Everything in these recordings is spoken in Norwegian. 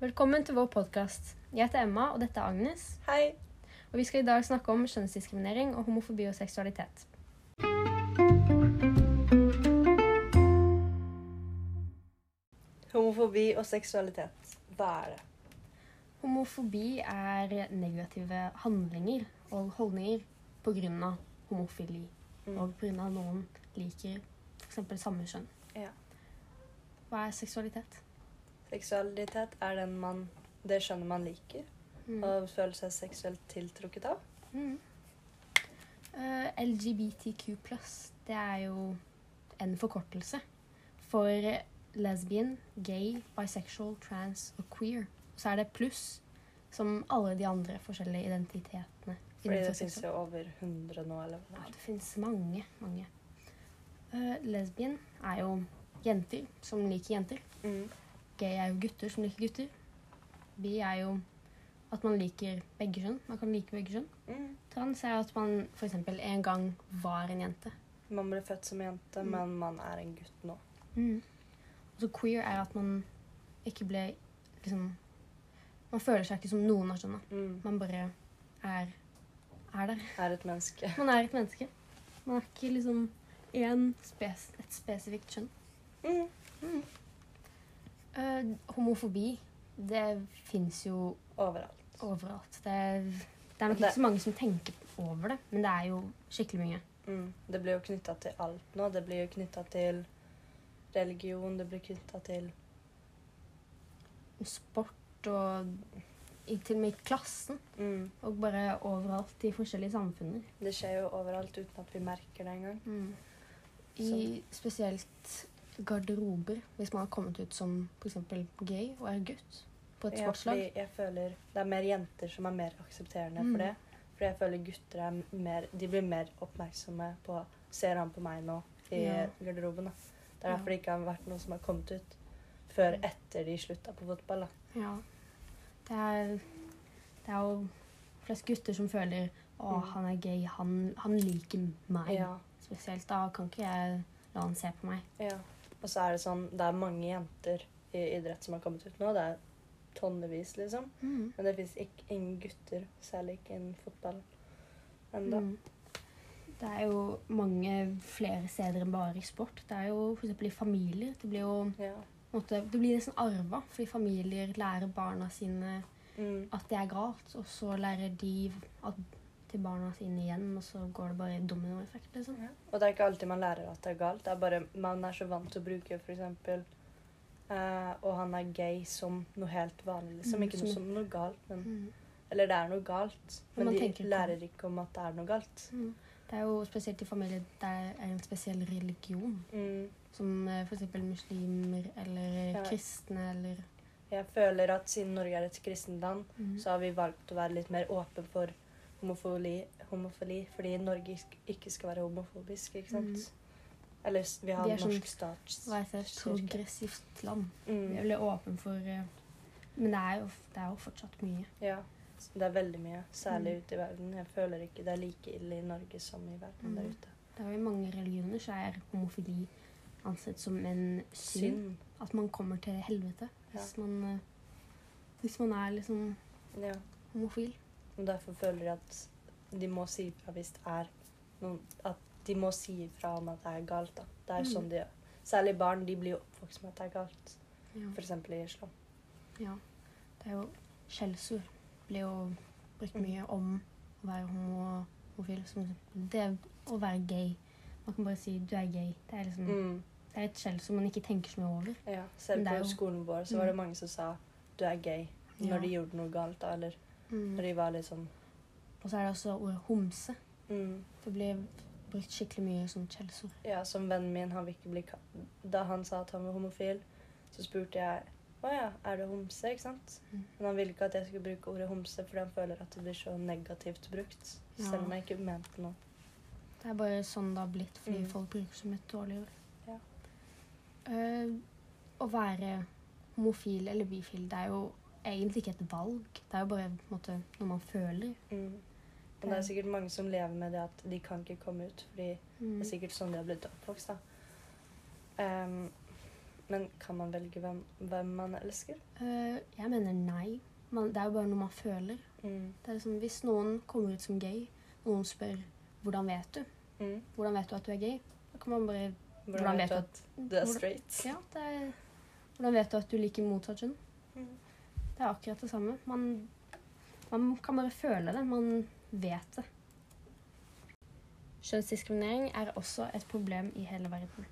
Velkommen til vår podkast. Jeg heter Emma, og dette er Agnes. Hei. Og Vi skal i dag snakke om kjønnsdiskriminering og homofobi og seksualitet. Homofobi og seksualitet. Hva er det? Homofobi er negative handlinger og holdninger pga. homofili. Mm. Og pga. noen liker f.eks. samme kjønn. Ja. Hva er seksualitet? Seksualitet er den man, det skjønner man liker Mm. og føler seg seksuelt tiltrukket av. Mm. Uh, LGBTQ det er jo en forkortelse for lesbian, gay, bisexual, trans og queer. Så er det pluss som alle de andre forskjellige identitetene. Fordi det fins jo over 100 nå, eller hva Ja, det fins mange, mange. Uh, lesbian er jo jenter som liker jenter. Mm. Gay er jo gutter som liker gutter. Bi er jo at man liker begge kjønn. Man kan like begge kjønn. Mm. Trans er at man f.eks. en gang var en jente. Man ble født som jente, Mm. men man er en gutt nå. Og så queer er at man ikke ble liksom Man føler seg ikke som noen av kjønna. Mm. Man bare er, er der. Er et menneske. Man er et menneske. Man er ikke liksom én spes et spesifikt kjønn. Mm. Eh, homofobi, det fins jo Overalt. overalt. Det det er nok ikke så mange som tenker over det, men det er jo skikkelig mye. Mm. Det blir jo knytta til alt nå. Det blir jo knytta til religion, det blir knytta til Sport og i, til og med i klassen. mm. Og bare overalt i forskjellige samfunner. Det skjer jo overalt uten at vi merker det engang. Mm. I spesielt garderober, hvis man har kommet ut som f.eks. gay og er gutt på et Ja, sportslag. jeg føler det er mer jenter som er mer aksepterende Mm. for det. Fordi jeg føler gutter er mer De blir mer oppmerksomme på Ser han på meg nå i Ja. garderoben? da. Det er Ja. derfor det ikke har vært noen som har kommet ut før etter de slutta på fotball. da. Ja. Det er, det er jo flest gutter som føler å, Mm. han er gay, han, han liker meg. Ja, Spesielt da kan ikke jeg la han se på meg. ja. Og så er det sånn Det er mange jenter i idrett som har kommet ut nå. Det er tonnevis, liksom. Men det fins ingen gutter, særlig ikke innen fotball ennå. Mm. Det er jo mange flere steder enn bare i sport. Det er jo f.eks. i familier. Det blir jo Ja. måte, det blir nesten arva, fordi familier lærer barna sine Mm. at det er galt, og så lærer de at, til barna sine igjen, og så går det bare i dominoeffekt, liksom. Ja. Og det er ikke alltid man lærer at det er galt. Det er bare Man er så vant til å bruke f.eks. Uh, og han er gay som noe helt vanlig. Liksom. Mm, ikke noe som- noe galt, men Mm. Eller det er noe galt, Men men, de lærer ikke om at det er noe galt. Mm. Det er jo spesielt i familier der er en spesiell religion, Mm. som f.eks. for eksempel muslimer eller Ja. kristne eller Jeg føler at siden Norge er et kristent land, Mm. så har vi valgt å være litt mer åpen for homofili, homofili fordi Norge ikke skal være homofobisk, ikke sant? Mm. Eller vi har Vi er sånn- norsk stats... Hva heter det? Kirke. Progressivt land. Vi Mm. er veldig åpen for eh, Men det er, jo, det er jo fortsatt mye. Ja. Det er veldig mye, særlig Mm. ute i verden. Jeg føler ikke det er like ille i Norge som i verden Mm. der ute. Det er jo I mange religioner så er homofili ansett som en synd. At man kommer til helvete hvis, man, eh, hvis man er liksom Ja. homofil. Og derfor føler jeg at de må si ifra hvis det er noen At de må si ifra om at det er galt. da. Det er Mm. sånn de gjør. Særlig barn. De blir jo oppvokst med at det er galt. Ja. F.eks. i islam. ja. Det er jo skjellsord. Blir jo brukt Mm. mye om å være homo- homofil. Som det å være gay. Man kan bare si 'du er gay'. Det er liksom Mm. Det er et skjellsord man ikke tenker så mye over. Ja. Selv på jo- skolen vår så Mm. var det mange som sa 'du er gay' når Ja. de gjorde noe galt. da, Eller Mm. når de var litt sånn Og så er det også ordet homse. mm. Det blir brukt skikkelig mye som kjellsord. Ja, som vennen min, han vil ikke bli Da han sa at han var homofil, så spurte jeg å ja, er det homse, ikke sant? Mm. Men han ville ikke at jeg skulle bruke ordet homse, fordi han føler at det blir så negativt brukt. Ja. Selv om jeg ikke mente noe. Det er bare sånn det har blitt fordi Mm. folk bruker som et dårlig ord. Ja. Uh, å være homofil eller bifil, det er jo egentlig ikke et valg. Det er jo bare måte, noe man føler. Mm. Og det er sikkert mange som lever med det at de kan ikke komme ut, fordi Mm. det er sikkert sånn de har blitt oppvokst. da. Um, Men kan man velge hvem, hvem man elsker? Uh, jeg mener nei. Man, det er jo bare noe man føler. Mm. Det er liksom, Hvis noen kommer ut som gay, noen spør hvordan vet du Mm. Hvordan vet du at du er gay, da kan man bare Hvordan vet du at du er hvordan- straight? Ja, det er, Hvordan vet du at du liker motsatt kjønn? Mm. Det er akkurat det samme. Man, man kan bare føle det. Man vet det. Kjønnsdiskriminering er også et problem i hele verden.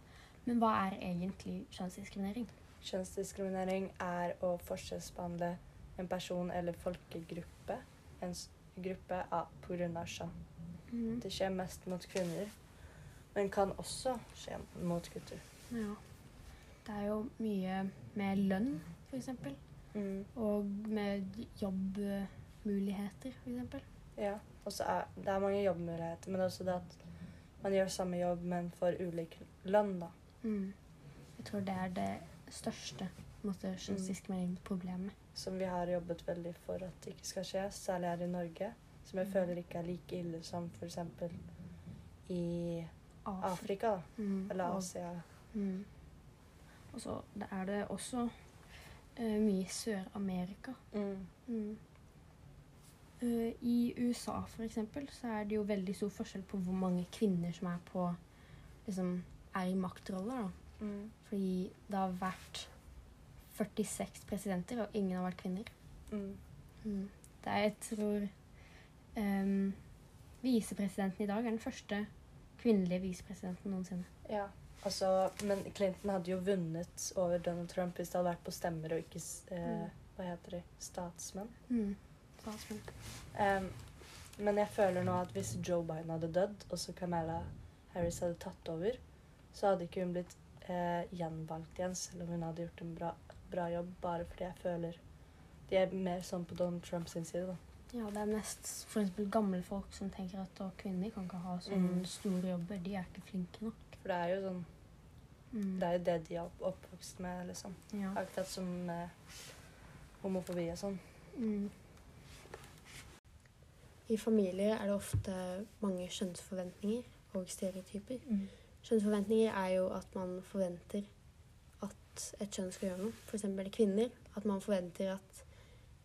Men hva er egentlig kjønnsdiskriminering? Kjønnsdiskriminering er å forskjellsbehandle en person eller folkegruppe en gruppe pga. kjønn. Mm. Det skjer mest mot kvinner, men kan også skje mot gutter. Ja. Det er jo mye med lønn, f.eks. Mm. Og med jobbmuligheter, f.eks. Ja, og så er det er mange jobbmuligheter, men også det at man gjør samme jobb, men får ulik lønn, da. Mm. Jeg tror det er det største på en. Som vi har jobbet veldig for at det ikke skal skje, særlig her i Norge. Som jeg Mm. føler ikke er like ille som f.eks. i Afrika, da. Mm. Eller Asia. Mm. Og så er det også eh, mye i Sør-Amerika. Mm. Mm. Uh, I USA for eksempel, så er det jo veldig stor forskjell på hvor mange kvinner som er på liksom, er i maktroller. da. Mm. Fordi det har vært 46 presidenter, og ingen har vært kvinner. Mm. Mm. Det er, jeg tror um, Visepresidenten i dag er den første kvinnelige visepresidenten noensinne. Ja, altså, men Clinton hadde jo vunnet over Donald Trump hvis det hadde vært på stemmer og ikke eh, Mm. Hva heter de? Statsmenn. Mm. Statsmenn. Um, men jeg føler nå at hvis Joe Biden hadde dødd, og så Kamala Harris hadde tatt over, så hadde ikke hun blitt eh, gjenvalgt igjen, selv om hun hadde gjort en bra, bra jobb, bare fordi jeg føler De er mer sånn på Donald Trumps sin side, da. Ja, det er mest for eksempel gamle folk som tenker at kvinner kan ikke ha sånne Mm. store jobber. De er ikke flinke nok. For det er jo sånn Mm. Det er jo det de er oppvokst med, liksom. Ja. Akkurat som eh, homofobi og sånn. Mm. I familier er det ofte mange kjønnsforventninger og stereotyper. Kjønnsforventninger er jo at man forventer at et kjønn skal gjøre noe. F.eks. kvinner. At man forventer at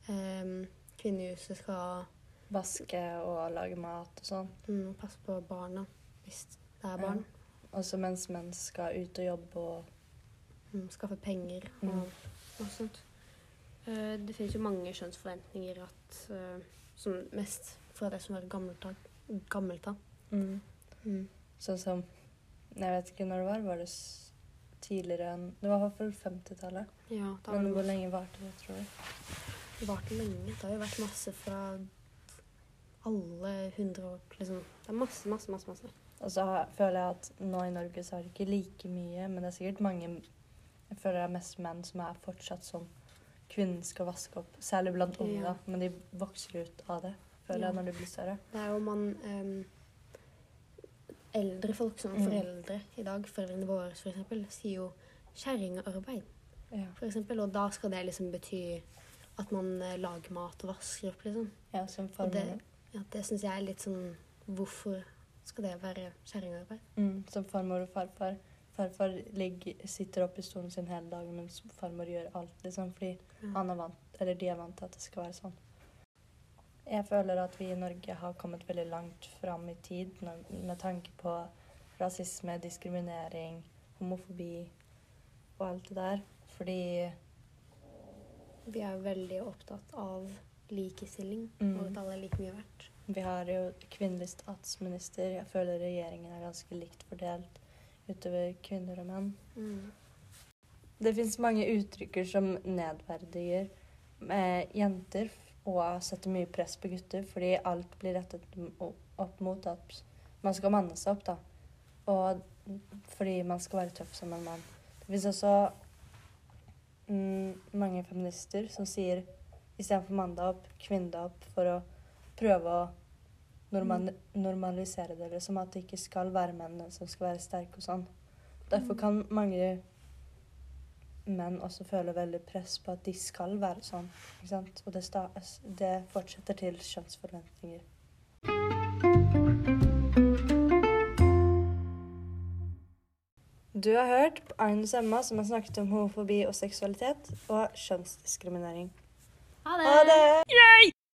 um, kvinnehuset skal Vaske og lage mat og sånn. mm, passe på barna hvis det er barn. Og så mens menn skal ut og jobbe og Mm, skaffe penger og, Mm. og sånt. Uh, det finnes jo mange kjønnsforventninger at, uh, som mest fra det som var gammelt av. Av. Mm. Sånn som Jeg vet ikke når det var. Var det tidligere enn Det var i hvert fall 50-tallet. Ja, Men hvor lenge varte det, tror du? varte lenge. Det har jo vært masse fra alle hundre år. Liksom. Det er masse, masse, masse. masse. Og så føler jeg at nå i Norge så har det ikke like mye, men det er sikkert mange Jeg føler det er mest menn som er fortsatt sånn Kvinnen skal vaske opp. Særlig blant unge, Ja. Men de vokser ut av det, føler Ja. jeg, når de blir større. Det er jo man um, Eldre folk som Mm. foreldre i dag, foreldrene våre eksempel, sier jo kjerringarbeid, Ja. eksempel. Og da skal det liksom bety at man eh, lager mat og vasker opp, liksom. ja som Og farmor. det, ja, det syns jeg er litt sånn Hvorfor skal det være kjerringarbeid? Mm, som farmor og farfar. Farfar ligger, sitter oppe i stolen sin hele dagen, mens farmor gjør alt. liksom, Fordi Ja. han er vant, eller de er vant til at det skal være sånn. Jeg føler at vi i Norge har kommet veldig langt fram i tid med tanke på rasisme, diskriminering, homofobi og alt det der. Fordi Vi er veldig opptatt av likestilling, Mm. og at alle er like mye verdt. Vi har jo kvinnelig statsminister. Jeg føler regjeringen er ganske likt fordelt utover kvinner og menn. Mm. Det fins mange uttrykker som nedverdiger eh, jenter og setter mye press på gutter, fordi alt blir rettet opp mot at man skal manne seg opp, da. Og fordi man skal være tøff som en mann. Det fins også mm, mange feminister som sier istedenfor mann deg opp, kvinn deg opp, for å prøve å normal normalisere det, liksom at det ikke skal være mennene som skal være sterke og sånn. Derfor kan mange menn også føle veldig press på at de skal være sånn. Ikke sant? Og det, det fortsetter til kjønnsforventninger. Du har hørt på Agnes Emma som har snakket om homofobi og seksualitet og kjønnsdiskriminering. Ha det! Ha det!